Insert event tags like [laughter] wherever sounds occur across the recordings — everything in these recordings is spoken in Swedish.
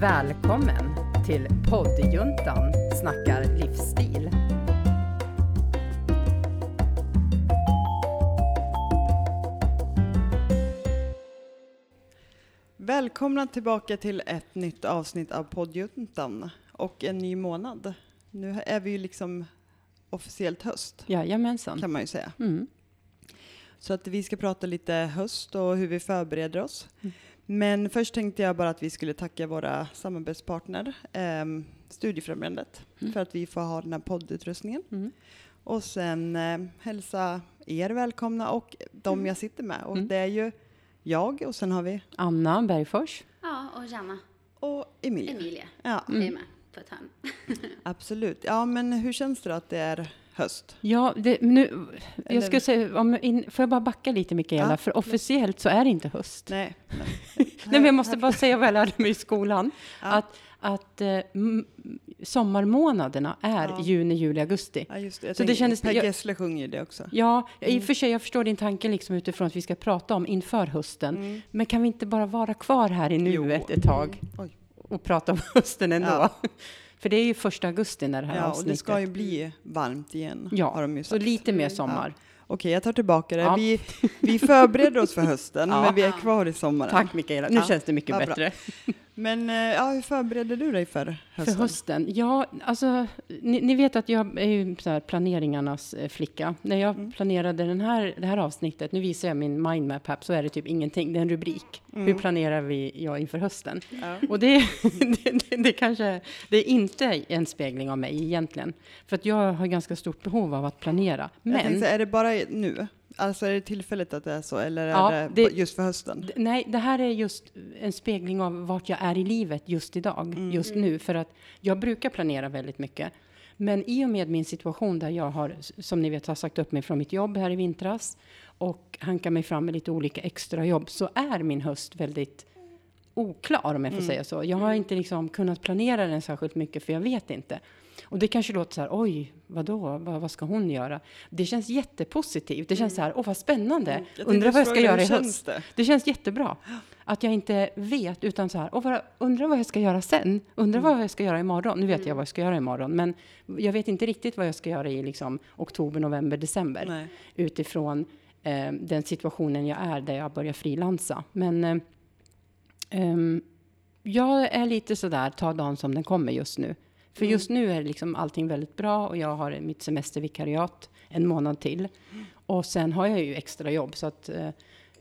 Välkommen till poddjuntan snackar livsstil. Välkomna tillbaka till ett nytt avsnitt av poddjuntan och en ny månad. Nu är vi ju liksom officiellt höst Jajamensan. kan man ju säga. Mm. Så att vi ska prata lite höst och hur vi förbereder oss. Mm. Men först tänkte jag bara att vi skulle tacka våra samarbetspartner, eh, Studiefrämjandet, Mm. för att vi får ha den här poddutrustningen. Mm. Och sen eh, hälsa er välkomna och de jag sitter med. Och Mm. det är ju jag och sen har vi Anna Bergfors. Ja, och Janna, och Emilia. Emilia, Ja, är med på ett hörn. absolut. Ja, men hur känns det då att det är höst? Ja, det, nu, Eller- jag ska säga, om, in, får jag bara backa lite Mikaela? Ja. För officiellt så är det inte höst. Nej. Nej, [laughs] men jag måste bara säga vad jag lärde mig i skolan. Ja. Att, att eh, sommarmånaderna är Ja. juni, juli, augusti. Ja, just det. Jag Så det kändes- per jag- Gessle sjunger ju det också. Ja, i Mm. och för sig, jag förstår din tanke liksom utifrån att vi ska prata om inför hösten. Mm. Men kan vi inte bara vara kvar här i nuet ett tag Oj. och prata om [laughs] hösten ändå? Ja. För det är ju första augusti när det här Ja, och avsnittet. det ska ju bli varmt igen. Ja, Så lite mer sommar. Okej, jag tar tillbaka det. Ja. Vi, vi förbereder oss för hösten, [laughs] Ja. men vi är kvar i sommaren. Tack Mikaela, nu Ja, känns det mycket ja, bra. Men eh, ja, hur förbereder du dig för hösten? För hösten? Ja, alltså, ni, ni vet att jag är ju så planeringarnas eh, flicka. När jag Mm. planerade den här, det här avsnittet, nu visar jag min mindmap här, så är det typ ingenting, det är en rubrik. Mm. Hur planerar vi ja, inför hösten? Ja. Och det, [laughs] det, det, det kanske, det är inte en spegling av mig egentligen. För att jag har ganska stort behov av att planera. Jag tänkte, Men, så, är det bara nu? Alltså är det tillfälligt att det är så, eller är Ja, det, det- just för hösten? nej, det här är just en spegling av vart jag är i livet just idag, Mm. just nu. För att jag brukar planera väldigt mycket. Men i och med min situation där jag har, som ni vet, har sagt upp mig från mitt jobb här i vintras och hankar mig fram med lite olika extrajobb, så är min höst väldigt oklar om jag får Mm. säga så. Jag har inte liksom kunnat planera den särskilt mycket för jag vet inte. Och det kanske låter så här, oj, vadå, vad, vad ska hon göra? Det känns jättepositivt. Det känns så här, åh vad spännande, Mm. Undrar vad jag ska göra i höst. Det? Det känns jättebra. Att jag inte vet, utan så här, bara, undrar vad jag ska göra sen? Undrar Mm. vad jag ska göra imorgon? Nu vet jag vad jag ska göra imorgon, men jag vet inte riktigt vad jag ska göra i liksom, oktober, november, december. Nej. Utifrån eh, den situationen jag är, där jag börjar frilansa. Men eh, ehm, jag är lite sådär, ta dagen som den kommer just nu. För Mm. just nu är liksom allting väldigt bra och jag har mitt semestervikariat en månad till. Och sen har jag ju extra jobb så att eh,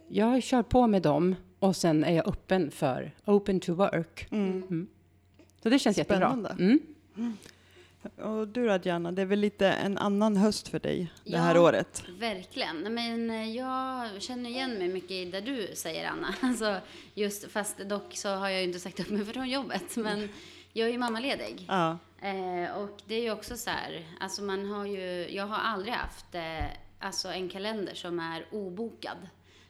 jag kör på med dem och sen är jag öppen för open to work. Mm. Så det känns Spännande. jättebra. Mm. Och du då, Diana, det är väl lite en annan höst för dig det Ja. här året? Verkligen. Men eh, jag känner igen mig mycket i det du säger, Anna. [laughs] Alltså, just, fast dock så har jag ju inte sagt upp mig från jobbet, men jag är ju mammaledig. Ja. Eh, och det är ju också så här, alltså man har ju, jag har aldrig haft eh, alltså en kalender som är obokad.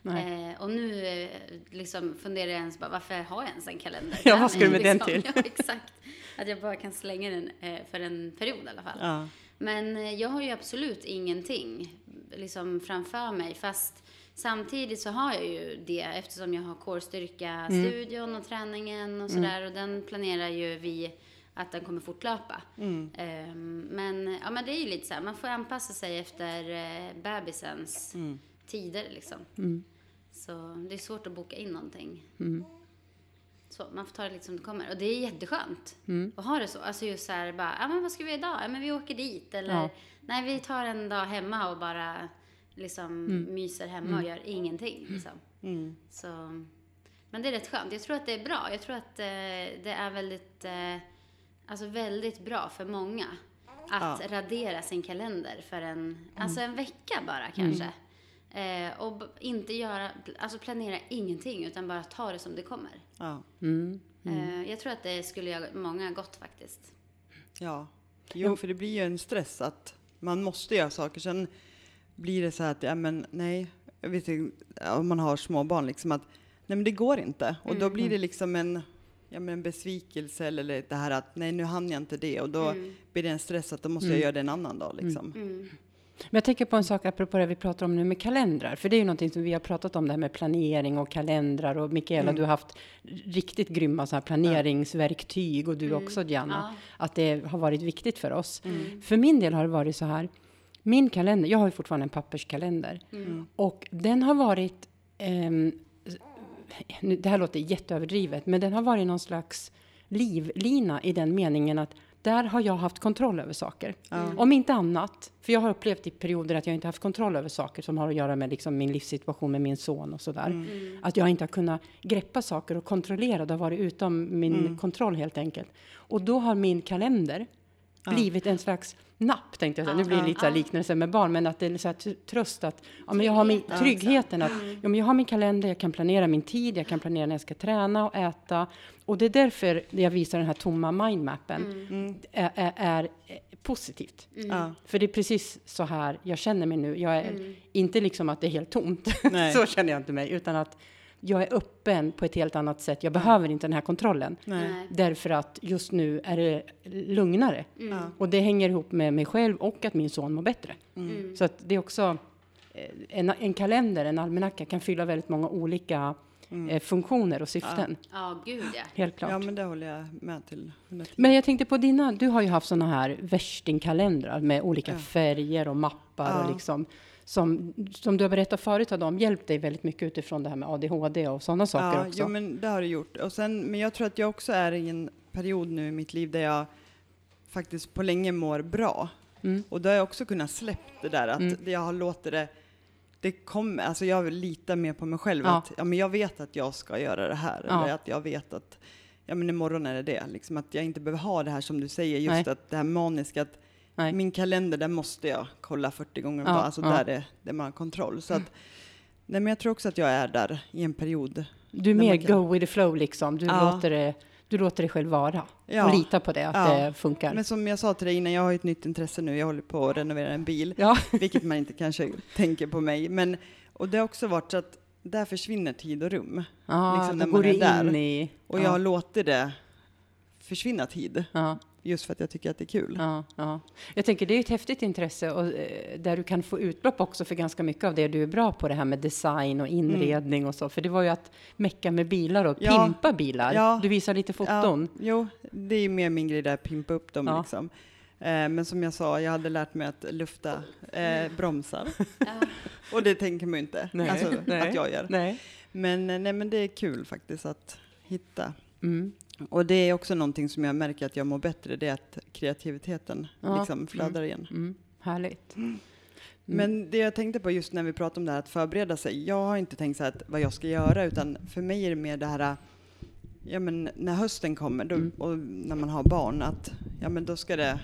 Eh, och nu eh, liksom funderar jag ens bara, varför har jag ens en kalender? Ja, vad ska du med den till? [laughs] Ja, exakt. Att jag bara kan slänga den eh, för en period i alla fall. Ja. Men eh, jag har ju absolut ingenting liksom framför mig. Fast samtidigt så har jag ju det eftersom jag har kårstyrka, studion och träningen och sådär. Och den planerar ju vi att den kommer fortlöpa. Mm. Ehm, men, ja, men det är ju lite så här, man får anpassa sig efter eh, bebisens Mm. tider liksom. Mm. Så det är svårt att boka in någonting. Mm. Så man får ta det lite som det kommer. Och det är jätteskönt Mm. att ha det så. Alltså just så här bara, ja men vad ska vi göra idag? Ja men vi åker dit. Eller Ja. nej vi tar en dag hemma och bara liksom myser hemma och gör ingenting. Liksom. Mm. Så, men det är rätt skönt. Jag tror att det är bra. Jag tror att eh, det är väldigt, eh, alltså väldigt bra för många. Att Ja. radera sin kalender för en, alltså en vecka bara kanske. Eh, och inte göra, alltså planera ingenting utan bara ta det som det kommer. Ja. Mm. Eh, jag tror att det skulle göra många gott faktiskt. ja. Jo, för det blir ju en stress att man måste göra saker. Sen blir det så här att, ja men nej, jag vet inte, om man har små barn liksom att, nej men det går inte. Och då blir det liksom en, ja men en besvikelse eller det här att, nej nu hann jag inte det. Och då Mm. blir det en stress att då måste jag göra det en annan dag liksom. Mm. Men jag tänker på en sak apropå det vi pratar om nu med kalendrar. För det är ju någonting som vi har pratat om det här med planering och kalendrar. Och Mikaela, Mm. du har haft riktigt grymma så här planeringsverktyg och du också Diana. Ja. Att det har varit viktigt för oss. Mm. För min del har det varit så här. Min kalender, jag har ju fortfarande en papperskalender. Mm. Och den har varit, ehm, nu, det här låter jätteöverdrivet, men den har varit någon slags livlina i den meningen att där har jag haft kontroll över saker. Om inte annat, för jag har upplevt i perioder att jag inte haft kontroll över saker som har att göra med liksom min livssituation med min son och sådär. Att jag inte har kunnat greppa saker och kontrollera, det har varit utom min kontroll helt enkelt. Och då har min kalender blivit en slags napp, tänkte jag säga. Nu blir det lite liknelse med barn, men att det är så här tr- tröst att ja, men jag har min, tryggheten att ja, men jag har min kalender, jag kan planera min tid, jag kan planera när jag ska träna och äta. Och det är därför jag visar den här tomma mindmappen är, är, är eh, positivt. Ja. För det är precis så här jag känner mig nu. Jag är inte liksom att det är helt tomt, [laughs] så känner jag inte mig, utan att jag är öppen på ett helt annat sätt. Jag behöver inte den här kontrollen. Nej. Därför att just nu är det lugnare. Ja. Och det hänger ihop med mig själv och att min son mår bättre. Mm. Så att det är också eh, en, en kalender, en almanacka kan fylla väldigt många olika eh, funktioner och syften. Ja, gud ja. Helt klart. ja, men det håller jag med till. 110. Men jag tänkte på dina, du har ju haft såna här värstingkalendrar med olika Ja. färger och mappar Ja. och liksom som, som du har berättat förut har de hjälpt dig väldigt mycket utifrån det här med ADHD och sådana saker ja, också. Jo, men det har det gjort. Och sen, men jag tror att jag också är i en period nu i mitt liv där jag faktiskt på länge mår bra. Mm. Och då har jag också kunnat släppa det där att Mm. jag har låtit det det kommer, alltså jag litar mer på mig själv. Ja. Att, ja, men jag vet att jag ska göra det här. Ja. Eller att jag vet att ja, men imorgon är det det. Liksom att jag inte behöver ha det här som du säger, just Nej. att det här maniska. Att Nej. min kalender, där måste jag kolla 40 gånger om Ja, dagen. Alltså ja. där, är, där man har kontroll. Så att, nej, men jag tror också att jag är där i en period. Du är mer kan- go with the flow liksom. Du, Ja. låter, det, du låter dig själv vara Ja. och lita på det, att Ja. det funkar. Men som jag sa till dig innan, jag har ett nytt intresse nu. Jag håller på att renovera en bil. ja. [laughs] vilket man inte kanske tänker på mig. Men, och det har också varit så att där försvinner tid och rum. Ja, liksom när man är där. i... Och ja, jag har låtit det försvinna tid, ja, just för att jag tycker att det är kul. ja, ja. Jag tänker det är ett häftigt intresse och eh, där du kan få utlopp också för ganska mycket av det du är bra på, det här med design och inredning och så. För det var ju att mecka med bilar och Mm. Ja. pimpa bilar. Ja. Du visar lite foton. Ja, jo, det är mer min grej där, pimpa upp dem Ja. liksom. Eh, men som jag sa, jag hade lärt mig att lufta eh, bromsar. [laughs] Ja. och det tänker man ju inte Nej, alltså, nej. att jag gör. Nej. Men, eh, nej, men det är kul faktiskt att hitta. Mm. Och det är också någonting som jag märker att jag mår bättre, det är att kreativiteten Ja. liksom flödar igen. Mm. Härligt. Men det jag tänkte på just när vi pratade om det här att förbereda sig. Jag har inte tänkt så här att vad jag ska göra utan för mig är det mer det här Ja men när hösten kommer då, Mm. och när man har barn att ja men då ska det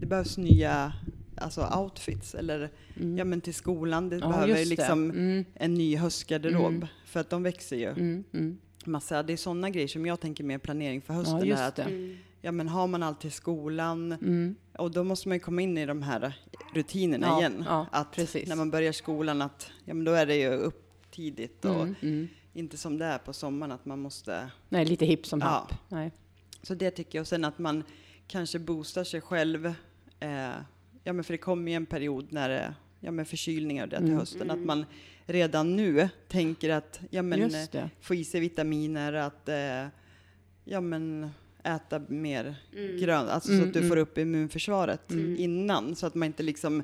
Det behövs nya alltså outfits eller Mm. ja men till skolan det Ja, behöver just det. liksom Mm. en ny höstgarderob Mm. för att de växer ju Mm. Mm. Massa. Det är sådana grejer som jag tänker mer planering för hösten. Ja, att. Mm. ja men har man allt till skolan Mm. och då måste man ju komma in i de här rutinerna Ja, igen. ja, att precis. när man börjar skolan att ja, men då är det ju upp tidigt och Mm. Mm. inte som det är på sommaren att man måste. Nej, lite hipp som Ja. happ. Nej. Så det tycker jag. Och sen att man kanske boostar sig själv. Eh, ja men för det kommer ju en period när det ja men förkylningar och det till Mm. hösten. Att man redan nu tänker att ja men eh, få i sig vitaminer, att eh, ja men äta mer Mm. grönt, alltså Mm, så att du mm. får upp immunförsvaret Mm. innan så att man inte liksom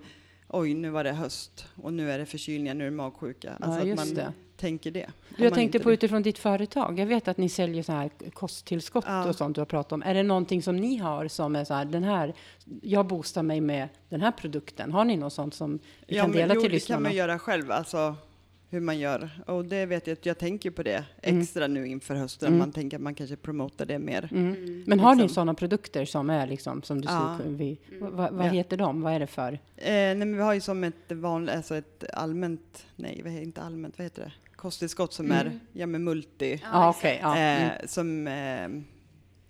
oj nu var det höst och nu är det förkylningar, nu är det magsjuka. Alltså Ja, att just man det. tänker det. Jag tänkte på det. utifrån ditt företag. Jag vet att ni säljer så här kosttillskott Ja. och sånt du har pratat om. Är det någonting som ni har som är så här, den här, jag boostar mig med den här produkten. Har ni något sånt som vi ja, kan men dela jo, till det kan lyssnarna? man göra själv, alltså hur man gör. Och det vet jag att jag tänker på det Mm. extra nu inför hösten. Mm. Man tänker att man kanske promotar det mer. Mm. Mm. Men har ni liksom. sådana produkter som är liksom, som du Ja. skulle vi, Mm. vad, vad Ja. heter de? Vad är det för? Eh, nej, men vi har ju som ett vanligt, alltså ett allmänt, nej inte allmänt, vad heter det? Kosttillskott som är, Mm. ja men multi. Exakt. okej. ja. eh, Mm. Som eh,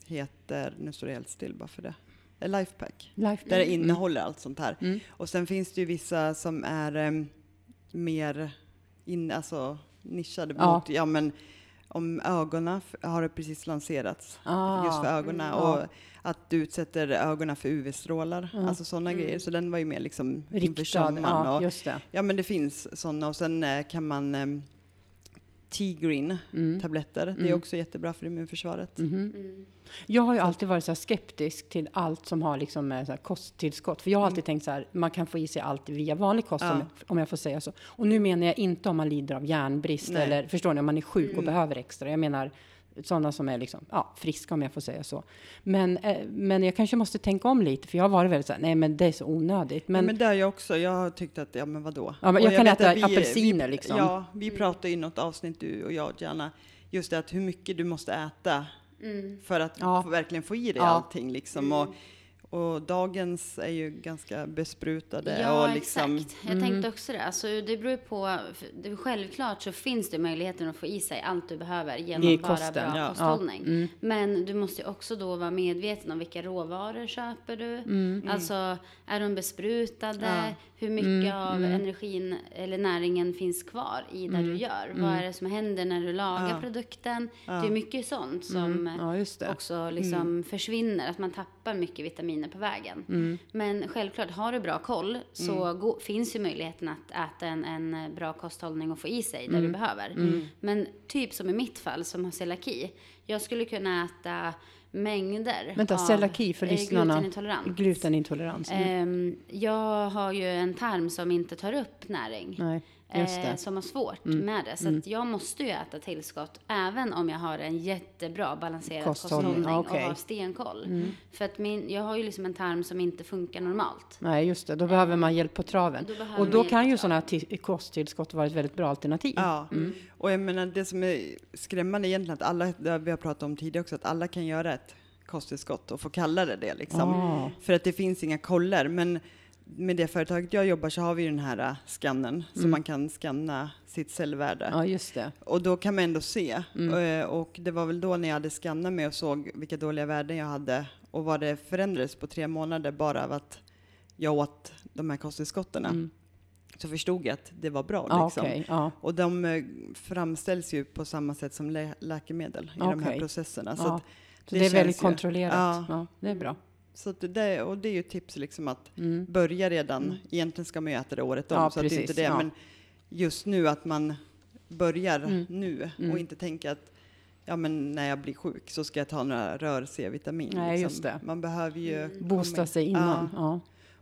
heter, nu står det helt still bara för det, eh, Lifepack. Life Där det Mm. innehåller allt sånt här. Mm. Och sen finns det ju vissa som är em, mer in, alltså nischade Ja. mot, ja men om ögonen har det precis lanserats. Ah, Just för ögonen. mm, och ja. att du utsätter ögonen för UV-strålar. Alltså sådana grejer. Så den var ju mer liksom Riktad, ja, och, just det. Ja men det finns sådana och sen eh, kan man eh, T-green Mm. tabletter. Det är också jättebra för immunförsvaret. Mm. Jag har ju alltid varit så här skeptisk till allt som har liksom med så här kosttillskott. För jag har alltid tänkt så här, man kan få i sig allt via vanlig kost Ja. om, om jag får säga så. Och nu menar jag inte om man lider av järnbrist Nej. eller förstår ni, om man är sjuk och behöver extra. Jag menar sådana som är liksom, ja, friska om jag får säga så. Men, eh, men jag kanske måste tänka om lite, för jag har varit väldigt så här, nej men det är så onödigt. Men, Men, men det har jag också. Jag har tyckt att, ja men vadå? Ja, men Och jag kan äta vi- apelsiner, vi, liksom. Ja, vi pratade i något avsnitt du och jag, Gianna, just det att hur mycket du måste äta för att Ja. verkligen få i dig Ja. allting liksom. Och, och dagens är ju ganska besprutade Ja, och liksom. exakt. Jag tänkte också det. Alltså, det beror på, det, självklart så finns det möjligheten att få i sig allt du behöver genom I bara kosten, bra ja. kosthållning. Men du måste också då vara medveten om vilka råvaror köper du. Alltså, är de besprutade? Ja. Hur mycket av energin eller näringen finns kvar i det du gör? Vad är det som händer när du lagar Ja. produkten? Det är mycket sånt som ja, också liksom försvinner, att man tappar mycket vitaminer på vägen. Men självklart, har du bra koll så gå, finns ju möjligheten att äta en, en bra kosthållning och få i sig det du behöver. Men typ som i mitt fall som har celiaki, jag skulle kunna äta mängder Vänta, av celiaki för eh, lyssnarna. glutenintolerans. Glutenintolerans. Mm. Ehm, jag har ju en tarm som inte tar upp näring. Nej, just Eh, det. Mm. som har svårt med det. Så att jag måste ju äta tillskott även om jag har en jättebra balanserad Kosthållning. Mm. och har stenkoll. För att min, jag har ju liksom en tarm som inte funkar normalt. Nej, just det. Då behöver man hjälp på traven. Då Och då kan ju sådana här ti- kosttillskott vara ett väldigt bra alternativ. Ja, Mm. Och jag menar det som är skrämmande egentligen att alla, det vi har pratat om tidigare också, att alla kan göra ett kosttillskott och få kalla det det liksom. Ah. För att det finns inga koller. Men med det företaget jag jobbar så har vi den här äh, skannen så man kan scanna sitt cellvärde. Mm. Ja, just det. Och då kan man ändå se. Eh, Och det var väl då när jag hade skannat mig och såg vilka dåliga värden jag hade och vad det förändrades på tre månader bara av att jag åt de här kosttillskotten. Så förstod jag att det var bra. Ja, liksom. okej. Ja. Och de eh, framställs ju på samma sätt som lä läkemedel i de här processerna. Så, Ja. att Så det, är väldigt ju- kontrollerat. Ja. Det är bra. Så att det, och det är ju ett tips liksom att Mm. börja redan. Egentligen ska man ju äta det året om, så att det är inte precis, det. Men just nu att man börjar Mm. nu och inte tänka att ja, men när jag blir sjuk så ska jag ta några rör C-vitamin. Nej, liksom. det. Man behöver ju Boosta sig innan. Ja. Ja.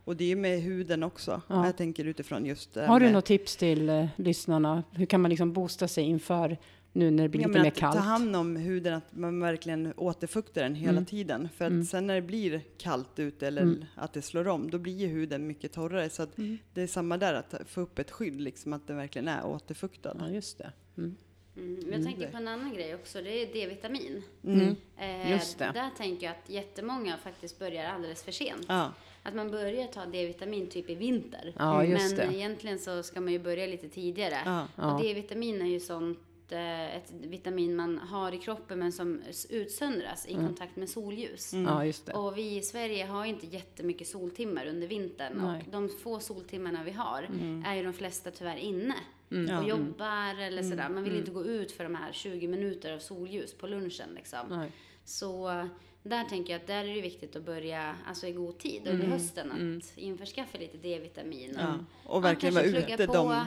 Och det är med huden också. Ja. Jag tänker utifrån just Har du med- något tips till eh, lyssnarna? Hur kan man liksom boosta sig inför nu när det blir Ja, lite mer kallt? ta hand om huden, att man verkligen återfuktar den hela Mm. tiden. För att Mm. sen när det blir kallt ute eller Mm. att det slår om, då blir huden mycket torrare. Så Mm. det är samma där, att få upp ett skydd, liksom att den verkligen är återfuktad. Ja, just det. Mm. Mm. Jag tänker på en annan grej också, det är D-vitamin. Mm. Eh, Just det. Där tänker jag att jättemånga faktiskt börjar alldeles för sent. Ja. Att man börjar ta D-vitamin typ i vinter. Ja, Men det. egentligen så ska man ju börja lite tidigare. Ja. Ja. Och D-vitamin är ju sånt eh, ett vitamin man har i kroppen men som utsöndras i kontakt med solljus. Ja, just det. Och vi i Sverige har inte jättemycket soltimmar under vintern Nej. Mm. och de få soltimmarna vi har är ju de flesta tyvärr inne Ja. och jobbar eller Mm. sådär. Man vill inte gå ut för de här 20 minuter av solljus på lunchen liksom. Nej. Så där tänker jag att där är det viktigt att börja alltså i god tid under hösten att införskaffa lite D-vitamin. Ja. Och, Och verkligen vara ute på, de...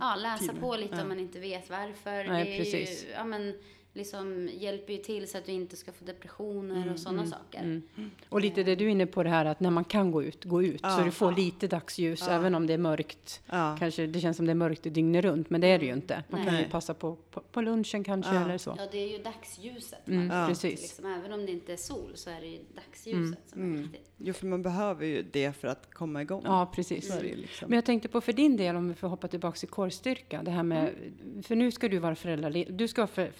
Ja, läsa tiderna. på lite Ja. om man inte vet varför. Nej, det är precis. Ju, ja, men, liksom hjälper ju till så att du inte ska få depressioner Mm, och sådana saker. Och lite det du är inne på det här att när man kan gå ut, gå ut. Så Ja. du får lite dagsljus även om det är mörkt. Ja. Kanske det känns som det är mörkt dygnet runt, men det är det ju inte. Man kan ju Nej. passa på, på, på lunchen kanske Ja. eller så. Ja, det är ju dagsljuset. Mm, man- Ja. Precis. Liksom, även om det inte är sol så är det ju dagsljuset som är viktigt. Jo, för man behöver ju det för att komma igång. Ja, precis. Så liksom. Men jag tänkte på för din del, om vi får hoppa tillbaka till korrstyrka. Det här med, för nu ska du vara föräldraledig. Du ska vara för,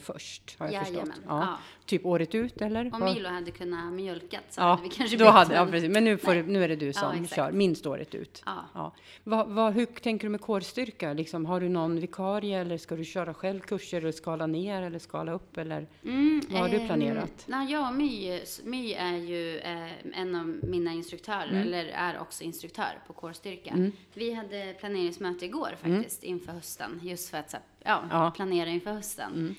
föräldraledig först, har jag förstått. Jajamän. Ja. Ja. Typ året ut, eller? Om Milo hade kunnat mjölkat så Ja, hade vi kanske då hade, ja, men- precis. Men nu, får, du- nu är det du som kör, minst året ut. Ja. Ja. Vad, vad, hur tänker du med kårstyrka? Liksom, har du någon vikarie eller ska du köra själv kurser eller skala ner eller skala upp? Eller? Mm, Vad har du ehm, planerat? nej, jag och My, My är ju eh, en av mina instruktörer, Mm. eller är också instruktör på kårstyrka. Vi hade planeringsmöte igår faktiskt inför hösten, just för att ja, Ja. planera inför hösten. Ehm,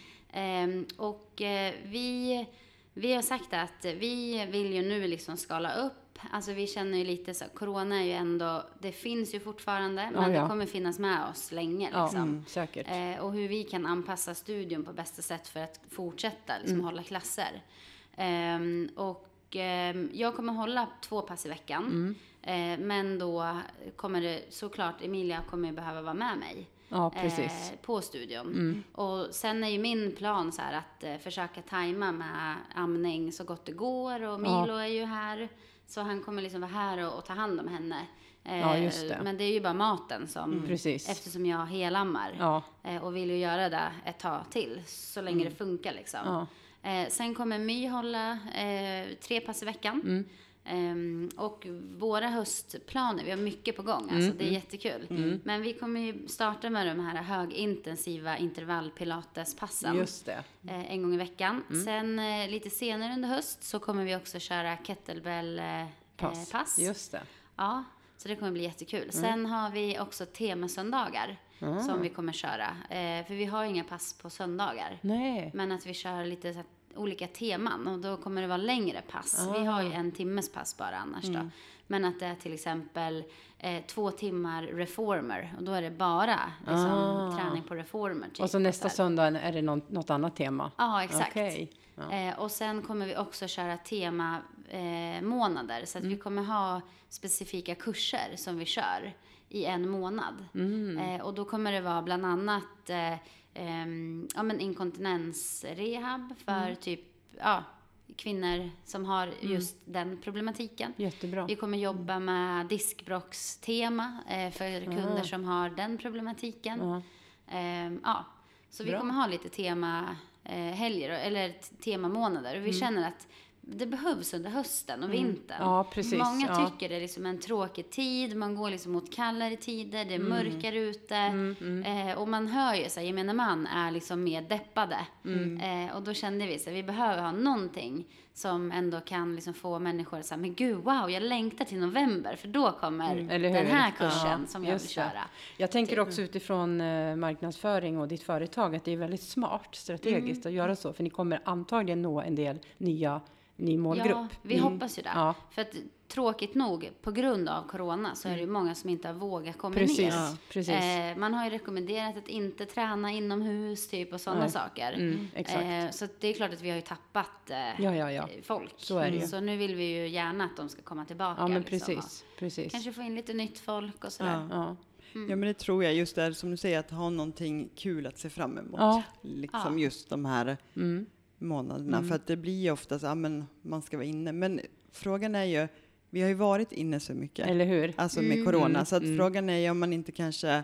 och eh, vi, vi har sagt att vi vill ju nu liksom skala upp. Alltså vi känner ju lite så, corona är ju ändå, det finns ju fortfarande, men Ja, ja. det kommer finnas med oss länge Ja, liksom. mm, säkert. Eh, och hur vi kan anpassa studion på bästa sätt för att fortsätta liksom, Mm. hålla klasser. Ehm, och ehm, jag kommer hålla två pass i veckan. Mm. Eh, men då kommer det såklart, Emilia kommer behöva vara med mig. Ja, precis. Eh, på studion. Mm. Och sen är ju min plan så här att eh, försöka tajma med amning så gott det går. Och Milo är ju här. Så han kommer liksom vara här och, och ta hand om henne. Eh, Ja, just det. Men det är ju bara maten som, Precis. eftersom jag helammar. Ja. Eh, och vill ju göra det ett tag till, så länge det funkar liksom. Ja. Eh, sen kommer My hålla eh, tre pass i veckan. Mm. Ehm, och våra höstplaner, vi har mycket på gång, alltså Mm, det är jättekul. Men vi kommer ju starta med de här högintensiva intervallpilatespassen Just det. eh, en gång i veckan. Mm. Sen eh, lite senare under höst så kommer vi också köra kettlebell eh, Pass. Just det. Ja, så det kommer bli jättekul. Mm. Sen har vi också temasöndagar som vi kommer köra. Eh, för vi har inga pass på söndagar. Nej. Men att vi kör lite så här, olika teman och då kommer det vara längre pass. Vi har ju Ah. en timmes pass bara annars Mm. då. Men att det är till exempel eh, två timmar reformer och då är det bara liksom, Ah. träning på reformer. Typ, Och så nästa så söndag är det något, något annat tema. Ja, exakt. Okej. Ja. Eh, och sen kommer vi också köra tema eh, månader. Så att Mm. vi kommer ha specifika kurser som vi kör i en månad. Mm. Eh, och då kommer det vara bland annat eh, ja, men inkontinensrehab för Mm. typ ja, kvinnor som har just den problematiken. Jättebra. Vi kommer jobba med diskbråckstema eh, för kunder som har den problematiken. Ja. Ehm, ja. Så vi Bra. kommer ha lite tema eh, helger, eller temamånader. Mm. Och vi känner att det behövs under hösten och vintern. Ja, precis. Många Ja. tycker det är liksom en tråkig tid, man går liksom mot kallare tider, det är Mm. mörkare ute. Eh, och man hör ju så här, gemene man är liksom mer deppade. Mm. Eh, och då kände vi så här, vi behöver ha någonting som ändå kan liksom få människor att säga, men gud wow, jag längtar till november för då kommer Mm, den här kursen Ja, som jag vill det. köra. Jag tänker också utifrån eh, marknadsföring och ditt företag att det är väldigt smart strategiskt Mm. att göra så. För ni kommer antagligen nå en del nya, ny målgrupp. Ja, vi hoppas ju det. Ja. För att tråkigt nog, på grund av corona, så är det ju många som inte har vågat komma Precis, ner. ja, precis. Eh, man har ju rekommenderat att inte träna inomhus, typ, och sådana saker. Mm, exakt. Eh, så att det är klart att vi har ju tappat eh, Ja, ja, ja. folk. Så är det ju. Så nu vill vi ju gärna att de ska komma tillbaka. Ja, men liksom, precis. precis. och Kanske få in lite nytt folk och sådär. Ja. Ja. Ja men det tror jag, just där som du säger, att ha någonting kul att se fram emot. Ja. Liksom Ja. just de här Mm. Månaderna. För att det blir ju ofta så, ja men man ska vara inne. Men frågan är ju, vi har ju varit inne så mycket. Eller hur? Alltså med Mm. corona. Så att Mm. frågan är ju om man inte kanske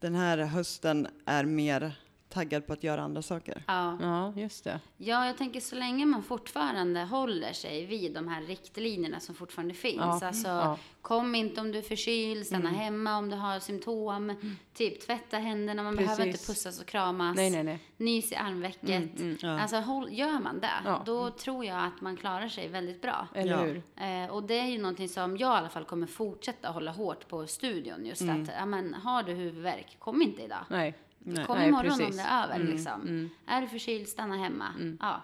den här hösten är mer taggad på att göra andra saker. Ja. Ja, just det. Ja, jag tänker så länge man fortfarande håller sig vid de här riktlinjerna som fortfarande finns. Ja, Alltså, ja. kom inte om du är förkyld, stanna hemma om du har symptom. Typ tvätta händerna, man behöver inte Precis. pussas och kramas. Nej, nej, nej. Nys i armvecket. Ja. Alltså, håll, gör man det, Ja. då tror jag att man klarar sig väldigt bra. Eller Ja. hur? Eh, och det är ju någonting som jag i alla fall kommer fortsätta hålla hårt på studion. Just att, ja men har du huvudvärk, kom inte idag. Nej. Nej. Kom Nej, imorgon om precis. det är över. Mm, liksom. mm. Är du förkyld, stanna hemma. Ja.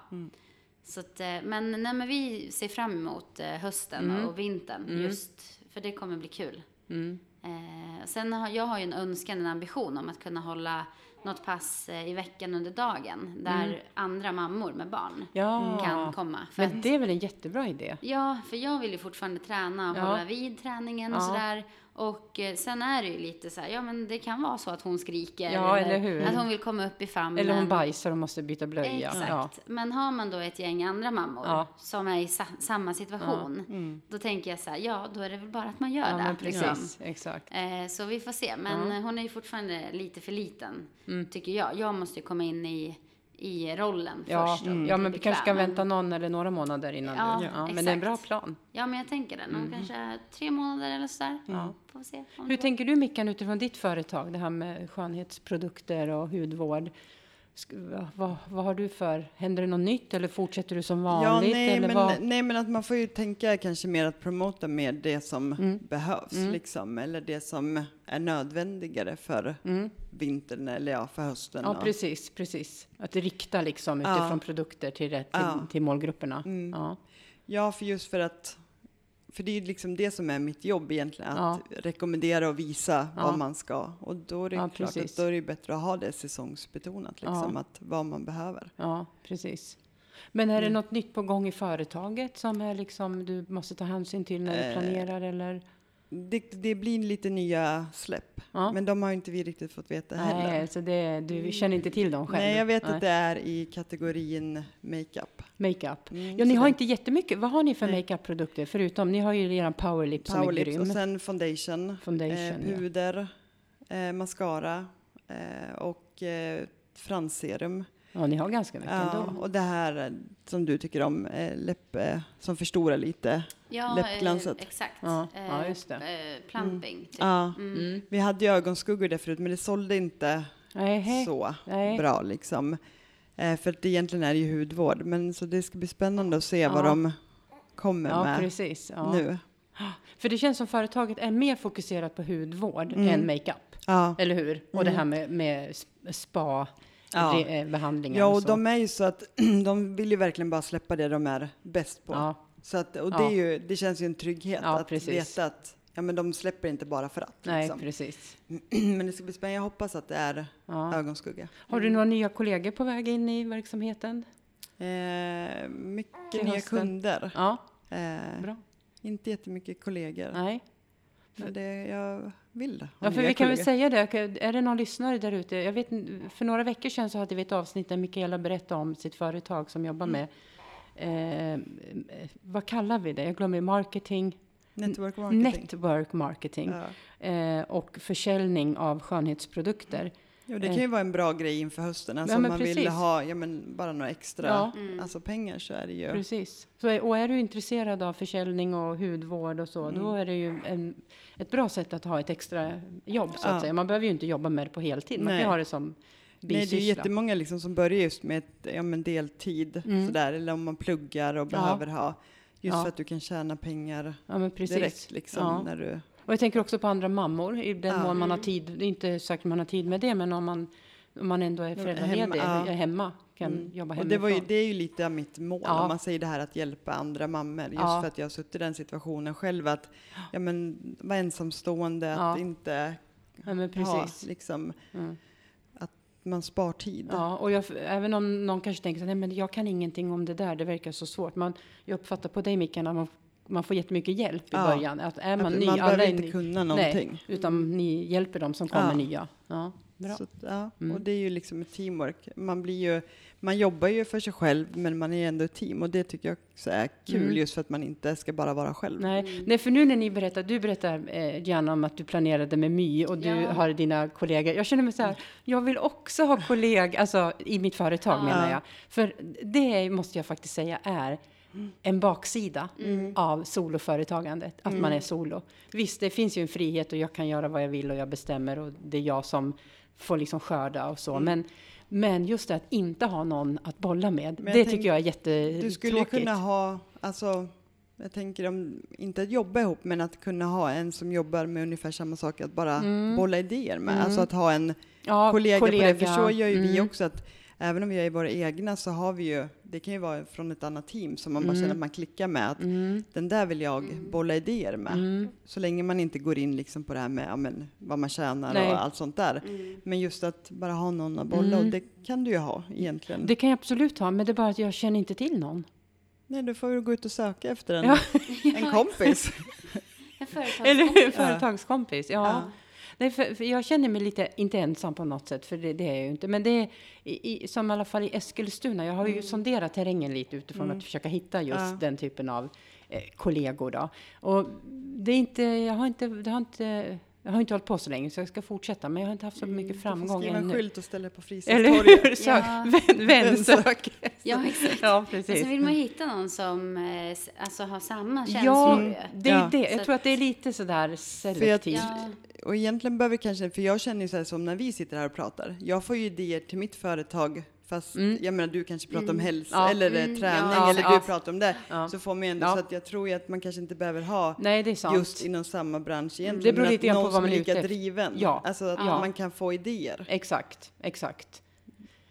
Så att, eh, men, nej, men vi ser fram emot eh, hösten och vintern just för det kommer bli kul. Mm. Eh, sen har jag har ju en önskan, en ambition om att kunna hålla något pass eh, i veckan under dagen där andra mammor med barn Ja. kan komma. För Men att, det är väl en jättebra idé? Ja, för jag vill ju fortfarande träna och Ja. hålla vid träningen och Ja. sådär. Och eh, sen är det ju lite så här, ja men det kan vara så att hon skriker. Ja, eller hur? Att hon vill komma upp i famnen. Eller hon bajsar och måste byta blöja. Exakt. Ja. Men har man då ett gäng andra mammor Ja. som är i sa- samma situation. Då tänker jag så här, ja då är det väl bara att man gör ja, det. men liksom. precis. Exakt. Eh, så vi får se. Men hon är ju fortfarande lite för liten, tycker jag. Jag måste ju komma in i, i rollen Ja, först. och ja men vi kanske bekväm. vänta någon eller några månader innan Ja, du... Ja, men det är en bra plan. Ja, men jag tänker det. Någon kanske tre månader eller sådär. Ja. Får se. Hur tänker du Mickan utifrån ditt företag, det här med skönhetsprodukter och hudvård? Vad, vad har du för, händer det något nytt eller fortsätter du som Ja, vanligt? nej eller men, vad? nej, men att man får ju tänka kanske mer att promota mer det som Mm. behövs, liksom, eller det som är nödvändigare för vintern eller ja, för hösten. Mm. Ja, och- precis, precis. Att rikta liksom Ja. utifrån produkter till, rätt, till, Ja. till målgrupperna. Mm. Ja. Ja, för just för att för det är ju liksom det som är mitt jobb egentligen, att Ja. rekommendera och visa Ja. vad man ska. Och då är det Ja, klart att då är det bättre att ha det säsongsbetonat, liksom, att vad man behöver. ja, precis. Men är det Mm. något nytt på gång i företaget som är liksom, du måste ta hänsyn till när du Eh, planerar? Eller? Det, det blir lite nya släpp, Ja. men de har inte vi riktigt fått veta heller. Nej, så det, du känner inte till dem själv? Nej, jag vet att det är i kategorin makeup. Makeup. Mm, Ja, ni har det- inte jättemycket. Vad har ni för Nej. makeup-produkter förutom? Ni har ju redan Powerlip som är Powerlips grym. och sen foundation, Foundation, eh, ja. puder, eh, mascara eh, och eh, fransserum. Ja, ni har ganska mycket Ja, ändå. och det här eh, som du tycker om, eh, läpp, eh, som förstorar lite. Ja, Läppglanset. Eh, exakt. Ja, ja, just det. eh, plumping. Typ. Ja, Mm. vi hade ju ögonskuggor där förut, men det sålde inte Nej, så Nej. bra liksom. Eh, för att det egentligen är det ju hudvård, men så det ska bli spännande att se vad de kommer Ja, med precis. Ja. nu. [gasps] För det känns som företaget är mer fokuserat på hudvård Mm. än makeup. Ja. Eller hur? Och det Mm. här med, med sp- spa Ja. eh, behandlingar Ja, och och de är ju så att [clears throat] de vill ju verkligen bara släppa det de är bäst på. ja, Så att, och det, Ja. är ju, det känns ju en trygghet Ja, att precis. veta att ja, men de släpper inte bara för att. nej, liksom. precis. [clears throat] Men det ska bli spännande. Jag hoppas att det är Ja. ögonskugga. Har du några nya kollegor på väg in i verksamheten? Eh, mycket nya kunder. Ja, Eh, bra. inte jättemycket kollegor. Nej. Men det, jag vill ha Ja, för vi kan väl säga det. Är det någon lyssnare där ute? Jag vet, för några veckor sedan så hade vi ett avsnitt där Mikaela berättade om sitt företag som jobbar Mm. med, eh, vad kallar vi det? Jag glömmer marketing. Network marketing. Network marketing. Ja. Eh, och försäljning av skönhetsprodukter. Jo, det kan ju vara en bra grej inför hösten. Alltså Ja, om man vill precis. ha ja, men bara några extra Ja. Mm. alltså pengar så är det ju... Precis. Så, är- och är du intresserad av försäljning och hudvård och så, då är det ju en, ett bra sätt att ha ett extra jobb så att Ja. säga. Man behöver ju inte jobba med det på heltid. Man Nej. kan ha det som Nej, det är bisyssla. jättemånga liksom som börjar just med ett, ja, men deltid, Mm. sådär, eller om man pluggar och Ja. behöver ha, just Ja. för att du kan tjäna pengar Ja, men precis. direkt. Liksom, Ja. när du, Och jag tänker också på andra mammor, i den mån man har tid. Det är inte säkert man har tid med det, men om man, om man ändå är föräldraledig, hemma, ja. är hemma, kan Mm. jobba och hemifrån. det, var ju, det är ju lite av mitt mål, Ja. om man säger det här att hjälpa andra mammor, just Ja. för att jag har suttit i den situationen själv, att ja, men, vara ensamstående, att Ja. inte Ja, men ha, precis. liksom, Mm. att man spar tid. Ja, och jag, även om någon kanske tänker så här, nej men jag kan ingenting om det där, det verkar så svårt. Man, jag uppfattar på dig Mikael att man, man får jättemycket hjälp i Ja. början. Att är man Att ny, man alla behöver är inte ny- kunna någonting. utan ni hjälper dem som kommer Ja. nya. Ja, bra. Så, ja, Mm. och det är ju liksom ett teamwork. Man, blir ju, man jobbar ju för sig själv, men man är ändå ett team och det tycker jag också är kul, Mm. just för att man inte ska bara vara själv. Nej, nej, för nu när ni berättar, du berättar eh, gärna om att du planerade med My och du Ja. har dina kollegor. Jag känner mig så här, jag vill också ha kollegor, alltså i mitt företag Ja. menar jag. För det måste jag faktiskt säga är en baksida av soloföretagandet, att man är solo. Visst, det finns ju en frihet och jag kan göra vad jag vill och jag bestämmer och det är jag som får liksom skörda och så. Men, men just det att inte ha någon att bolla med, det tänk- tycker jag är jättetråkigt. Du skulle ju kunna ha, alltså, jag tänker om, inte att jobba ihop, men att kunna ha en som jobbar med ungefär samma sak, att bara bolla idéer med. Mm. Alltså att ha en ja, kollega, på det, för så gör ju vi Mm. också att även om vi är våra egna så har vi ju, det kan ju vara från ett annat team som man bara känner att man klickar med, att Mm. den där vill jag bolla idéer med. Mm. Så länge man inte går in liksom på det här med ja, men, vad man tjänar Nej. och allt sånt där. Mm. Men just att bara ha någon att bolla, Mm. och det kan du ju ha egentligen. Det kan jag absolut ha, men det är bara att jag känner inte till någon. Nej, då får du gå ut och söka efter en, Ja. en kompis. [laughs] En företagskompis. Eller hur? Företagskompis. Ja. Ja. Nej, för, för jag känner mig lite, inte ensam på något sätt, för det, det är jag ju inte. Men det är i, i, som i alla fall i Eskilstuna. Jag har ju sonderat terrängen lite utifrån att försöka hitta just Ja. den typen av eh, kollegor. Då. Och det är inte, jag har inte, det har inte, jag har inte hållit på så länge så jag ska fortsätta. Men jag har inte haft så mycket Du får framgång skriva en ännu. skylt och ställa på Eller Frystorget. Ja. vän, vänsök. Ja, exakt. Ja, Men precis. sen vill man hitta någon som eh, alltså, har samma Ja, känslor. ju. det är Ja. det. Så Jag tror att det är lite sådär selektivt. Ja, och egentligen behöver kanske, för jag känner ju så här som när vi sitter här och pratar, jag får ju idéer till mitt företag Fast jag menar du kanske pratar om hälsa Ja. eller eh, Mm, träning ja. eller Ja. du pratar om det. Ja. Så får man ändå, Ja. så att jag tror ju att man kanske inte behöver ha Nej, det är sant. just inom samma bransch egentligen. Det beror lite grann på vad man är lika ute driven. Ja. Alltså att Ja. man kan få idéer. Exakt, exakt.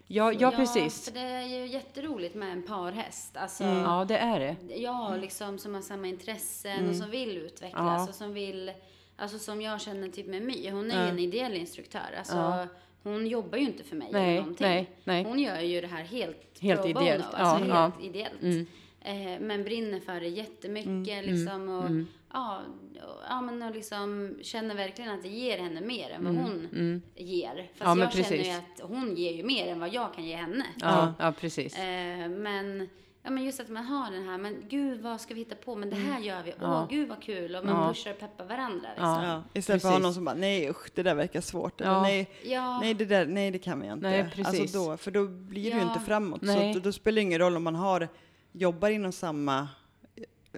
Ja, ja, precis. för det är ju jätteroligt med en parhäst. Alltså, Ja, det är det. Ja, liksom som har samma intressen och som vill utvecklas Mm. Ja. och som vill, alltså som jag känner typ med My, hon är ju Ja. en ideell instruktör. Alltså, Ja. Hon jobbar ju inte för mig Nej, eller någonting. nej, nej. Hon gör ju det här helt, Helt ideellt. bono, alltså Ja, helt ja. ideellt. Mm. Eh, men brinner för det jättemycket Mm, liksom och, ja, och, ja, men och liksom känner verkligen att det ger henne mer än vad hon ger. Fast Mm, Ja, jag känner ju att hon ger ju mer än vad jag kan ge henne. Ja, ja precis. Eh, men, ja, men just att man har den här, men gud vad ska vi hitta på, men det här gör vi, åh Ja. gud vad kul, och man Ja. pushar och peppar varandra liksom. Ja. Ja. Istället för att ha någon som bara, nej usch, det där verkar svårt. Eller, nej, Ja. nej, det där, nej, det kan vi inte. Nej, precis. Alltså då, för då blir det ju inte framåt. Nej. Så att, då spelar det ingen roll om man har, jobbar inom samma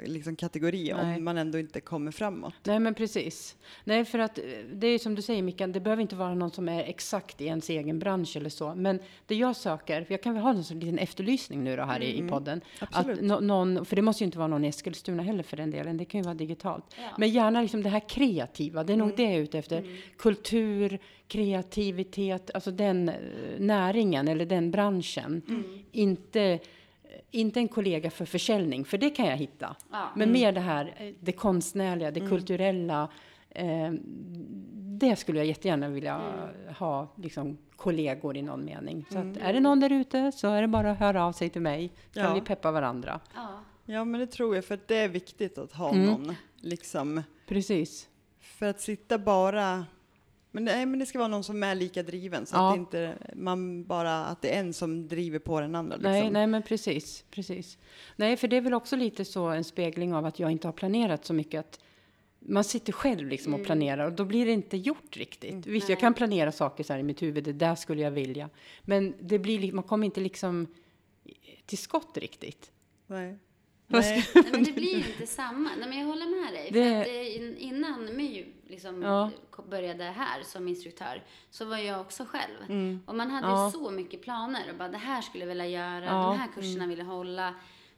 liksom, kategori Nej. om man ändå inte kommer framåt. Nej, men precis. Nej, för att eh, det är som du säger Mickan, det behöver inte vara någon som är exakt i ens egen bransch eller så. Men det jag söker, för jag kan väl ha en liten efterlysning nu då här i, i podden. Absolut. Att nå- någon, för det måste ju inte vara någon i Eskilstuna heller för den delen, det kan ju vara digitalt. Ja. Men gärna liksom det här kreativa, det är nog det jag är ute efter. Kultur, kreativitet, alltså den eh, näringen eller den branschen. Inte, inte en kollega för försäljning, för det kan jag hitta. Ja. Men mer det här, eh, det konstnärliga, det kulturella. Eh, det skulle jag jättegärna vilja ha liksom, kollegor i någon mening. Så att, är det någon där ute så är det bara att höra av sig till mig. Så kan Ja. vi peppa varandra. Ja. Ja, men det tror jag, för det är viktigt att ha Mm. någon, liksom, Precis. för att sitta bara men, nej, men det ska vara någon som är lika driven så Ja. att det inte man bara att det är en som driver på den andra. Liksom. Nej, nej, men precis, precis. Nej, för det är väl också lite så en spegling av att jag inte har planerat så mycket. Att man sitter själv liksom och planerar och då blir det inte gjort riktigt. Visst, jag kan planera saker så här i mitt huvud, det där skulle jag vilja. Men det blir, li- man kommer inte liksom till skott riktigt. Nej. Nej. Nej, men det blir [laughs] inte samma. Nej, men jag håller med dig. Det- För att innan My liksom Ja. började här som instruktör så var jag också själv. Mm. Och man hade Ja. så mycket planer och bara det här skulle jag vilja göra, Ja. de här kurserna vill jag hålla.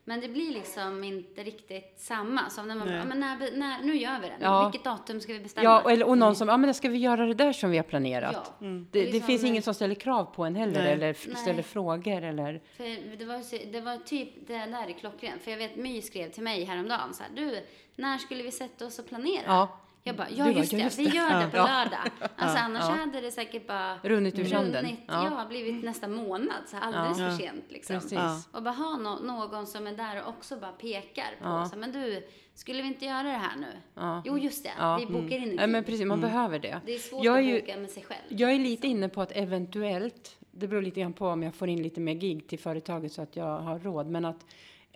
Men det blir liksom inte riktigt samma. Som när man bara, Nej. "Ja, men när, när, nu gör vi det. Ja. Vilket datum ska vi bestämma? Ja, och, eller, och någon som, ja men ska vi göra det där som vi har planerat? Ja. Mm. Det, Och det liksom, finns ingen som ställer krav på en heller, Nej. eller f- Nej. ställer frågor eller... För det var, det var typ det där är klockrent. För jag vet My skrev till mig häromdagen så här, du, när skulle vi sätta oss och planera? Ja. Jag bara, ja bara, just ja, det, just vi gör det Ja. på Ja. lördag. Alltså annars Ja. hade det säkert bara Runnit ur runnit, Ja. ja. blivit nästa månad, så alldeles Ja. för sent liksom. Ja. Och bara ha nå- någon som är där och också bara pekar på, Ja. så, men du, skulle vi inte göra det här nu? Ja. Jo just det, Ja. vi bokar in tid. Nej, men precis, man behöver det. Det är svårt Jag är att ju- boka med sig själv. Jag är lite inne på att eventuellt, det beror lite grann på om jag får in lite mer gig till företaget så att jag har råd, men att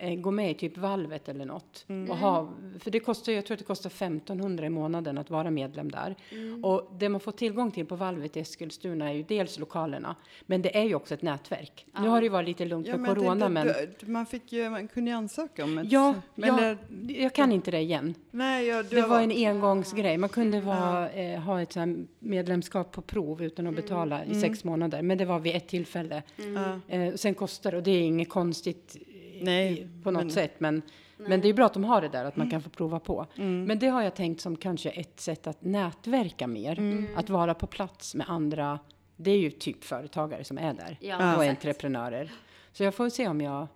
eh, gå med i typ valvet eller något. Och ha, för det kostar, jag tror att det kostar 1500 i månaden att vara medlem där. Och det man får tillgång till på valvet i Eskilstuna är ju dels lokalerna, men det är ju också ett nätverk. Nu har det ju varit lite lugnt Ja, med men jag corona, tänkte, men du, man, fick ju, man kunde ju ansöka om ett... ja, men ja det, jag kan inte det igen. nej, ja, du Det var varit- en engångsgrej. Man kunde vara, eh, ha ett medlemskap på prov utan att betala i sex månader. Men det var vid ett tillfälle. Ja. Eh, sen kostar det, och det är inget konstigt Nej, på något men- sätt. Men, men det är bra att de har det där, att man kan få prova på. Mm. Men det har jag tänkt som kanske ett sätt att nätverka mer. Mm. Att vara på plats med andra. Det är ju typ företagare som är där. Ja, och entreprenörer. Så jag får se om jag eh,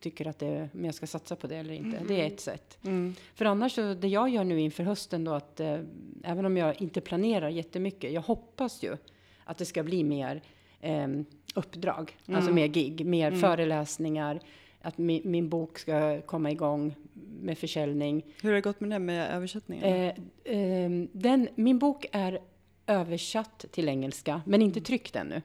tycker att det, om jag ska satsa på det eller inte. Det är ett sätt. Mm. För annars så, det jag gör nu inför hösten då att eh, även om jag inte planerar jättemycket, jag hoppas ju att det ska bli mer eh, uppdrag, alltså mer gig, mer föreläsningar, att mi, min bok ska komma igång med försäljning. Hur har det gått med det med översättningen? Eh, eh, den, min bok är översatt till engelska, men inte tryckt ännu.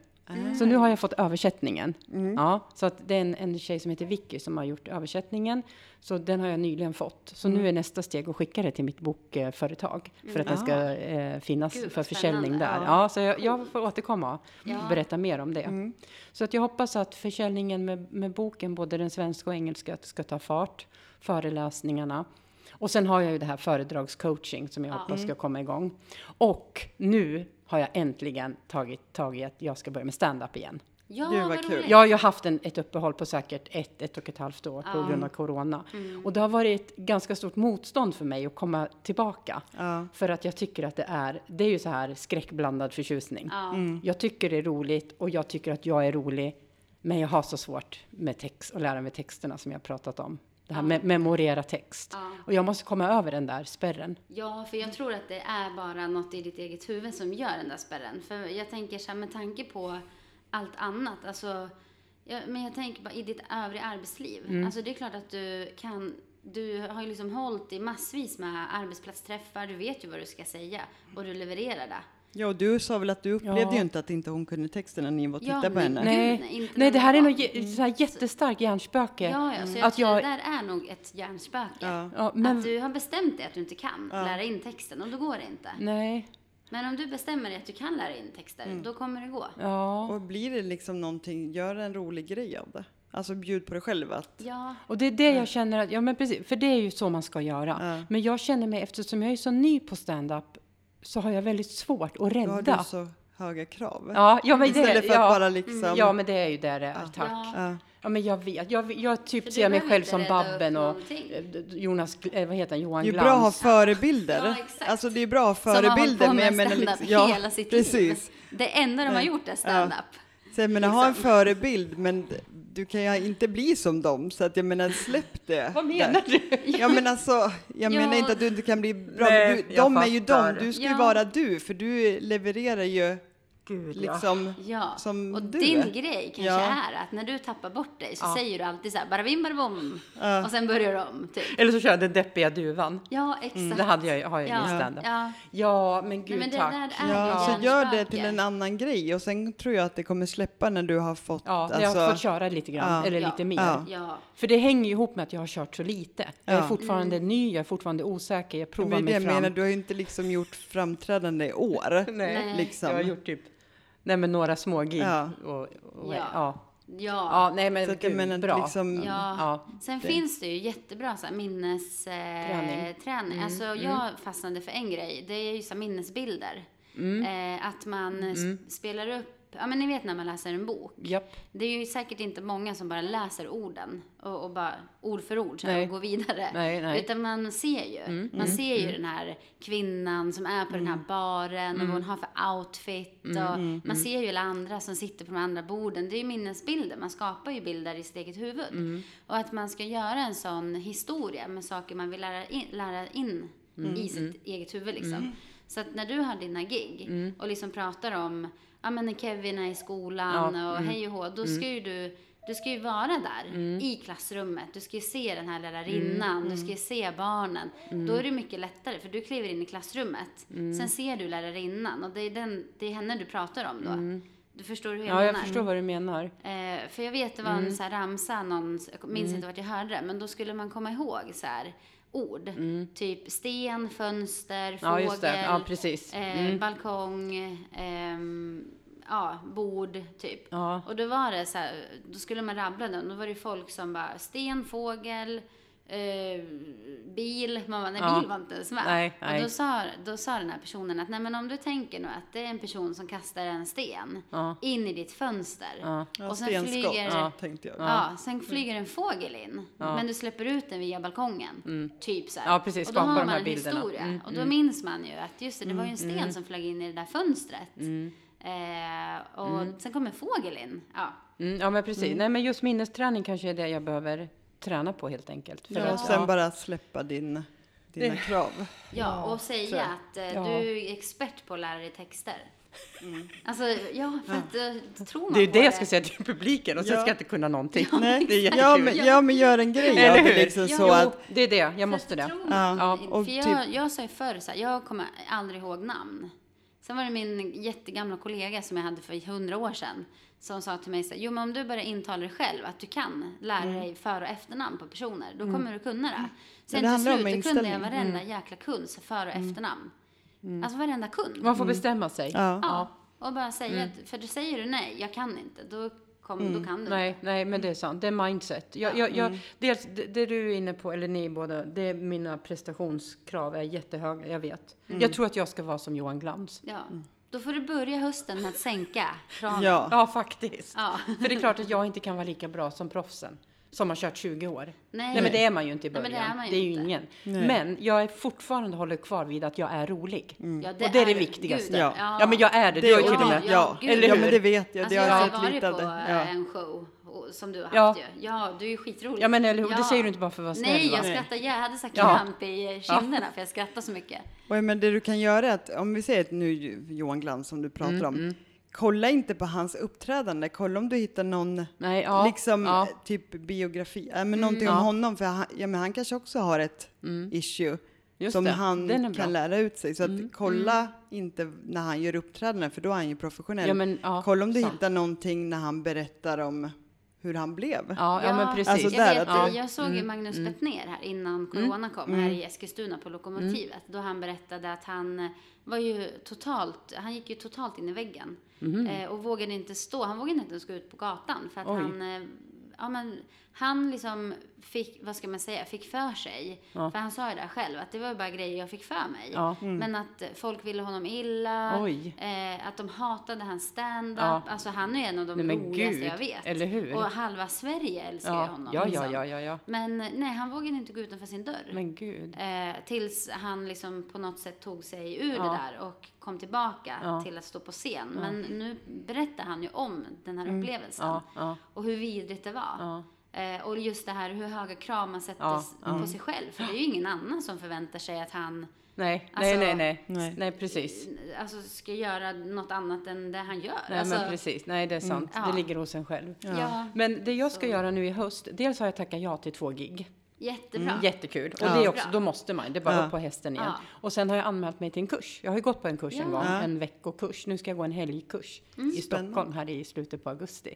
Så nu har jag fått översättningen. Ja, så att det är en, en tjej som heter Vicky som har gjort översättningen. Så den har jag nyligen fått. Så nu är nästa steg att skicka det till mitt bokföretag. För att den ska eh, finnas Gud, för försäljning där. Ja, så jag, jag får återkomma och Ja. berätta mer om det. Så att jag hoppas att försäljningen med, med boken, både den svenska och engelska, ska ta fart. Föreläsningarna. Och sen har jag ju det här föredragscoaching som jag hoppas ska komma igång. Och nu har jag äntligen tagit tag i att jag ska börja med stand-up igen. Ja, Gud, vad kul. Jag har ju haft en, ett uppehåll på säkert ett, ett och ett halvt år på Ja. grund av corona. Mm. Och det har varit ganska stort motstånd för mig att komma tillbaka. Ja. För att jag tycker att det är, det är ju så här skräckblandad förtjusning. Ja. Jag tycker det är roligt och jag tycker att jag är rolig. Men jag har så svårt med text och lära mig texterna som jag pratat om. Det här med memorera text. Och jag måste komma över den där spärren. Ja, för jag tror att det är bara något i ditt eget huvud som gör den där spärren. För jag tänker så här, med tanke på allt annat, alltså, ja, men jag tänker bara i ditt övriga arbetsliv. Mm. Alltså det är klart att du kan, du har ju liksom hållit i massvis med arbetsplatsträffar, du vet ju vad du ska säga och du levererar det. Ja, och du sa väl att du upplevde Ja. ju inte att inte hon kunde texten när ni var och Ja, tittade på men- henne. Nej. Nej, det här är nog så här jättestarkt hjärnspöke. Ja, ja, så jag Att tror jag- det där är nog ett hjärnspöke. Ja. Ja, men, Att du har bestämt dig att du inte kan lära in texten och då går det inte. nej, Men om du bestämmer dig att du kan lära in texter, Mm. då kommer det gå. ja. Och blir det liksom någonting, gör en rolig grej av det. Alltså bjud på dig själv att, Ja, Och det är det jag känner att, ja men precis, för det är ju så man ska göra. Ja. Men jag känner mig, eftersom jag är så ny på stand-up, så har jag väldigt svårt att då har rädda. du så höga krav. Ja, ja, men Istället det, för att ja, bara liksom... ja, men det är ju där det är, tack. Ja. Ja. Ja, men jag vet. Jag, jag typ ser mig själv som rädda Babben och eh, Jonas, eh, vad heter han, Johan Det är Glans. bra att ha förebilder. Ja, exakt. Alltså det är bra att ha Som har hållit förebilder. på med menar stand-up liksom- hela sitt precis. liv. Det enda de har Ja. gjort är stand-up. Så jag menar, ha en förebild, men du kan ju inte bli som dem. Så att jag menar, släpp det. Vad menar du? Ja men alltså, jag Ja. menar inte att du inte kan bli bra. Nej, du, jag de är ju fattar. de, du ska ju vara du, för du levererar ju Gud, ja. liksom Ja, som och du din grej kanske Ja. är att när du tappar bort dig så Ja. säger du alltid så här bara bim bara bom Ja. och sen börjar du om typ. Eller så kör jag den deppiga duvan. Ja, exakt. Det hade jag, har jag i ja. min stand-up. Ja. Ja. men gud Nej, men det tack. Ja, så gör det till en annan grej och sen tror jag att det kommer släppa när du har fått, Ja, alltså, jag har fått köra lite grann, Ja. eller Ja. lite mer. Ja. Ja. För det hänger ju ihop med att jag har kört så lite. Jag är Ja. fortfarande ny, jag är fortfarande osäker, jag provar men det mig jag fram. menar, du har ju inte liksom gjort framträdande i år. Nej. Liksom. Jag har gjort typ, nej men några små gig. Ja. Och, och, Ja. ja. Ja. Ja, nej men Så gud, menar, bra. liksom, Ja. Ja. Sen Det- finns det ju jättebra så här, minnesträning. Träning. Eh, träning. Mm, Alltså, Jag fastnade för en grej. Det är ju så här, minnesbilder. Mm. Eh, att man sp- spelar upp, ja men ni vet när man läser en bok. Japp. Det är ju säkert inte många som bara läser orden och, och bara ord för ord så här, och går vidare. Nej, nej. Utan man ser ju. Man ser ju den här kvinnan som är på den här baren och vad hon har för outfit. Och Man ser ju alla andra som sitter på de andra borden. Det är ju minnesbilder. Man skapar ju bilder i sitt eget huvud. Och att man ska göra en sån historia med saker man vill lära in, lära in i sitt eget huvud liksom. Så att när du har dina gig och liksom pratar om, ja men när Kevin är i skolan Ja, och hej och hå, då ska ju du du ska ju vara där i klassrummet. Du ska ju se den här lärarinnan. Du ska ju se barnen. Då är det mycket lättare för du kliver in i klassrummet. Sen ser du lärarinnan och det är, den, det är henne du pratar om då. Du förstår hur jag Ja, menar? jag förstår vad du menar. Eh, för jag vet det var en så här ramsa, någon, jag minns Mm. inte vart jag hörde det, men då skulle man komma ihåg så här ord. Typ sten, fönster, fågel, Mm. Ja. Ja, eh, Mm. balkong, ehm, ja, bord typ. Ja. Och då var det så här, då skulle man rabbla den. Då var det folk som bara sten, fågel, eh, bil. Man bara, nej Ja. bil var inte ens med. Nej, nej. Och då sa, då sa den här personen att nej men om du tänker nu att det är en person som kastar en sten Ja. in i ditt fönster. Ja. Och sen stenskott, flyger, ja. tänkte jag. Ja, sen flyger en fågel in. Men du släpper ut den via balkongen. Typ så här. Mm. Ja, precis. Och då har man en bilderna. historia. Mm, och då minns man ju att just det, det var ju en sten som flög in i det där fönstret. Mm. Eh, och sen kom en fågel in. Ja. Mm, ja, men precis. Nej, men just minnesträning kanske är det jag behöver träna på helt enkelt. För Ja, och sen ja. bara släppa din, dina [laughs] krav. Ja, och säga att eh, Ja. du är expert på att lära dig texter. Alltså, ja, för att eh, tror man Det är på det jag ska säga till publiken och sen Ja. ska jag inte kunna någonting. Nej, Det är jättekul. ja, men, ja, men gör en grej Eller det hur? liksom Ja. så jo, att det är det. Jag måste det. tror Ja, man- och för jag, typ- jag sa ju förr så här, jag kommer aldrig ihåg namn. Sen var det min jättegamla kollega som jag hade för hundra år sedan som sa till mig så här, jo men om du börjar intala dig själv att du kan lära Mm. dig för och efternamn på personer, då kommer du kunna det. Sen det till slut, kunde jag varenda jäkla kunds för och efternamn. Alltså varenda kund. Man får bestämma sig. ja. Ja, och bara säga att, för då säger du nej, jag kan inte, då kom, då kan du Nej, inte. nej, men det är sant. Det är mindset. Jag, jag, jag, dels, det, det du är inne på, eller ni båda, det är mina prestationskrav är jättehöga, jag vet. Jag tror att jag ska vara som Johan Glans. Ja. Då får du börja hösten med att sänka kraven. Ja. Ja, faktiskt. Ja. För det är klart att jag inte kan vara lika bra som proffsen. Som har kört 20 år. Nej. men det är man ju inte i Nej, men början. det är man ju det är ju inte. ingen. Nej. Men jag är fortfarande håller kvar vid att jag är rolig. Ja, Och det är det viktigaste. Gud, Ja. Ja, men jag är det. Du Det har ju är till och med. Ja, gud, Eller ja hur? men det vet jag. Alltså, det jag har har jag sett varit lite på det. eh, Ja. en show som du har Ja. haft ju. Ja, du är ju skitrolig. Ja, men eller hur? Det Ja. säger du inte bara för att vara snäll, Nej, jag va? skrattar. Jag hade så Ja. kramp i kinderna för jag skrattar så mycket. Och men det du kan göra är att, om vi säger att nu Johan Glans som du pratar Mm, om, kolla inte på hans uppträdande, kolla om du hittar någon Nej, ja. liksom ja. typ biografi, äh, men någonting ja. om honom, för han, ja, men han kanske också har ett issue Mm. Just som det. han. Mm. kan lära ut sig. Så att kolla inte när han gör uppträdanden, för då är han ju professionell. Men, kolla om du sant. hittar någonting när han berättar om hur han blev. Ja, ja, men precis. Alltså, jag, där vet, att jag såg ju Magnus Bettner här innan corona kom, här i Eskilstuna på Lokomotivet. Då han berättade att han eh, var ju totalt, han gick ju totalt in i väggen. Eh, och vågade inte stå, han vågade inte ens gå ut på gatan för att Oj. han, eh, ja men, han liksom fick, vad ska man säga, fick för sig. För han sa ju det själv, att det var bara grejer jag fick för mig. Ja. Men att folk ville honom illa, eh, att de hatade hans stand-up. Ja. Alltså han är en av de Nej, roligaste gud, jag vet. eller hur? Och halva Sverige älskar Ja, honom. ja, ja, liksom. ja, ja, ja. Men nej, han vågade inte gå utanför sin dörr. Men gud. Eh, tills han liksom på något sätt tog sig ur Ja. det där och kom tillbaka Ja. till att stå på scen. Men nu berättar han ju om den här upplevelsen. Mm. Ja, ja, Och hur vidrigt det var. Eh, och just det här hur höga krav man sätter Ja, s- ja. på sig själv. För det är ju ingen annan som förväntar sig att han Nej, Alltså- nej, nej, nej, Nej. precis. alltså, ska göra något annat än det han gör. Nej, alltså, men precis. Nej, det är sant. Ja. Det ligger hos en själv. Ja. Men det jag ska göra nu i höst, dels har jag tackat ja till två gig. Jättebra. Jättekul. Och Ja. det är också, då måste man. Det är bara Ja. upp på hästen igen. Ja. Och sen har jag anmält mig till en kurs. Jag har ju gått på en kurs en gång, Ja. en veckokurs. Nu ska jag gå en helgkurs i Spännande. Stockholm här i slutet på augusti.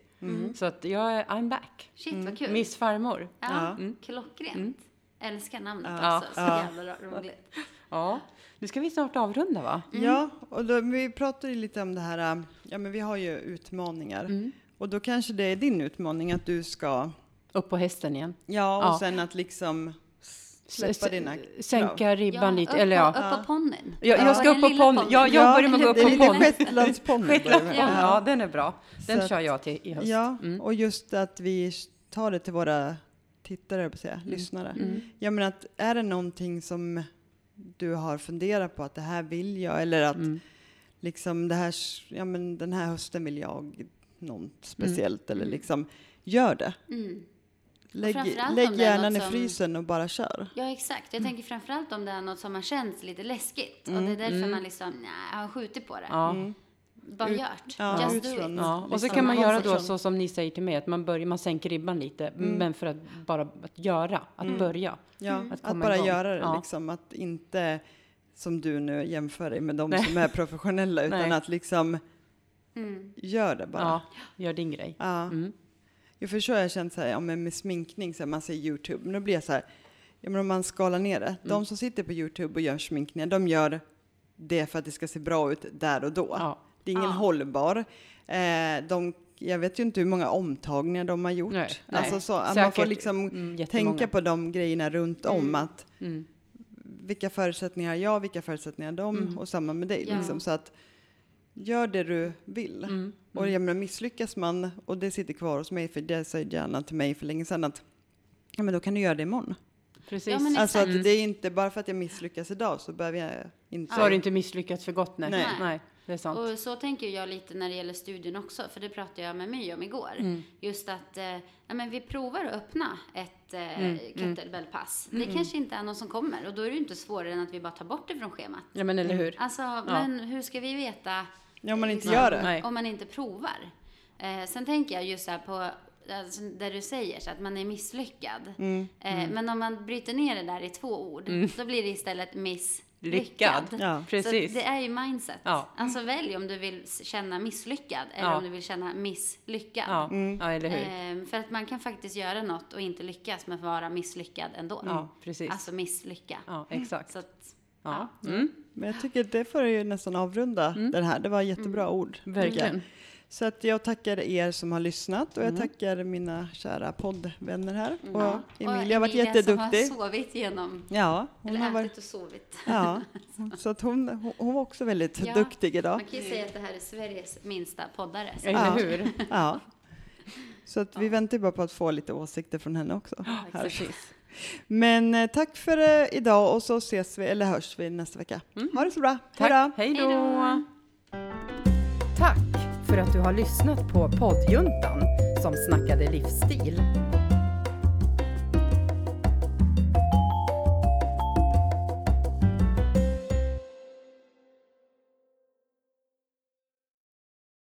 Så att jag är, I'm back. Shit vad kul. Miss farmor. Ja, Ja. klockrent. Älskar namnet Ja. också. Så Ja. jävla roligt. Ja. Nu ska vi snart avrunda va? Ja, och då, vi pratade ju lite om det här, ja men vi har ju utmaningar. Mm. Och då kanske det är din utmaning att du ska, Upp på hästen igen. ja och Ja. sen att liksom släppa dina Sänka ribban lite. upp Eller ja. upp på ponnyn. Jag, jag ska Ja, upp på lilla ponnyn. Jag, jag Ja, börjar med att gå upp det är på shetlandsponny. Shetlandsponny. Ja. Ja, den är bra. Den Så att- kör jag till i höst. Ja, Mm. och just att vi tar det till våra tittare, jag på säga, Mm. lyssnare. Ja men att är det någonting som du har funderat på att det här vill jag eller att Mm. liksom det här, ja men den här hösten vill jag något speciellt Mm. eller liksom gör det. Mm. Lägg, lägg hjärnan i som- frysen och bara kör. Ja, exakt. Jag tänker framförallt om det är något som har känts lite läskigt. Mm. Och det är därför man liksom, nej, jag har skjutit på det. Ja. Bara Ut- gjort. ja, Just do it. Ja, och så Liksom kan man göra då så som ni säger till mig, att man, börjar, man sänker ribban lite, men för att bara att göra, att börja. Ja, Att att, komma bara igång. göra det Ja. liksom. Att inte som du nu jämför dig med de Nej. som är professionella utan Nej. att liksom Mm. gör det bara. Ja, gör din grej. Ja. Mm. Jag förstår, jag har känt så här, ja, med sminkning, så här, man ser YouTube, men då blir jag så här, ja, men om man skalar ner det, Mm. de som sitter på YouTube och gör sminkningar, de gör det för att det ska se bra ut där och då. Ja. Det är ingen Ja. hållbar. Eh, de, jag vet ju inte hur många omtagningar de har gjort. Nej, nej. Alltså så, att man får liksom mm, tänka på de grejerna runt om, att Mm. vilka förutsättningar har jag, vilka förutsättningar har de Mm. och samma med dig. Liksom, så att gör det du vill. Mm. Och jag menar, misslyckas man, och det sitter kvar hos mig, för det sa Gärna till mig för länge sedan att ja, men då kan du göra det imorgon. Precis. Ja, Alltså att det är inte bara för att jag misslyckas idag så behöver jag inte... Så har du inte misslyckats för gott, nej. Nej. nej. det är sant. Och så tänker jag lite när det gäller studion också, för det pratade jag med My om igår. Mm. Just att eh, ja, men vi provar att öppna ett eh, Mm, kettlebellpass. Det kanske inte är någon som kommer och då är det ju inte svårare än att vi bara tar bort det från schemat. Ja, men eller hur? Alltså, men hur ska vi veta Ja, om man inte gör det. Nej. om man inte provar? Eh, sen tänker jag just här på alltså, där du säger så att man är misslyckad. Mm. Eh, Men om man bryter ner det där i två ord, då blir det istället misslyckad. Lyckad. Ja. Precis. Så det är ju mindset. Ja. Alltså välj om du vill känna misslyckad eller Ja. om du vill känna misslyckad. Ja, ja, eller hur? Ehm, för att man kan faktiskt göra något och inte lyckas med att vara misslyckad ändå. Ja, precis. Alltså misslycka. Ja, exakt. Så att, Ja. Mm. Men jag tycker det får ju nästan avrunda den här. Det var jättebra ord. tycker jag. Verkligen. Så att jag tackar er som har lyssnat och jag Mm. tackar mina kära poddvänner här. Ja. Och Emilia har varit jätteduktig. som har sovit genom, Ja, hon eller har ätit varit, och sovit. ja, [laughs] så att hon, hon, var också väldigt Ja. duktig idag. Man kan ju säga att det här är Sveriges minsta poddare. Så. Eller Ja. hur? Ja. Så att vi Ja. väntar bara på att få lite åsikter från henne också. här. Exakt. Men eh, tack för eh, idag och så ses vi, eller hörs vi nästa vecka. Ha det så bra. Tack, hej då! Tack för att du har lyssnat på poddjuntan som snackade livsstil.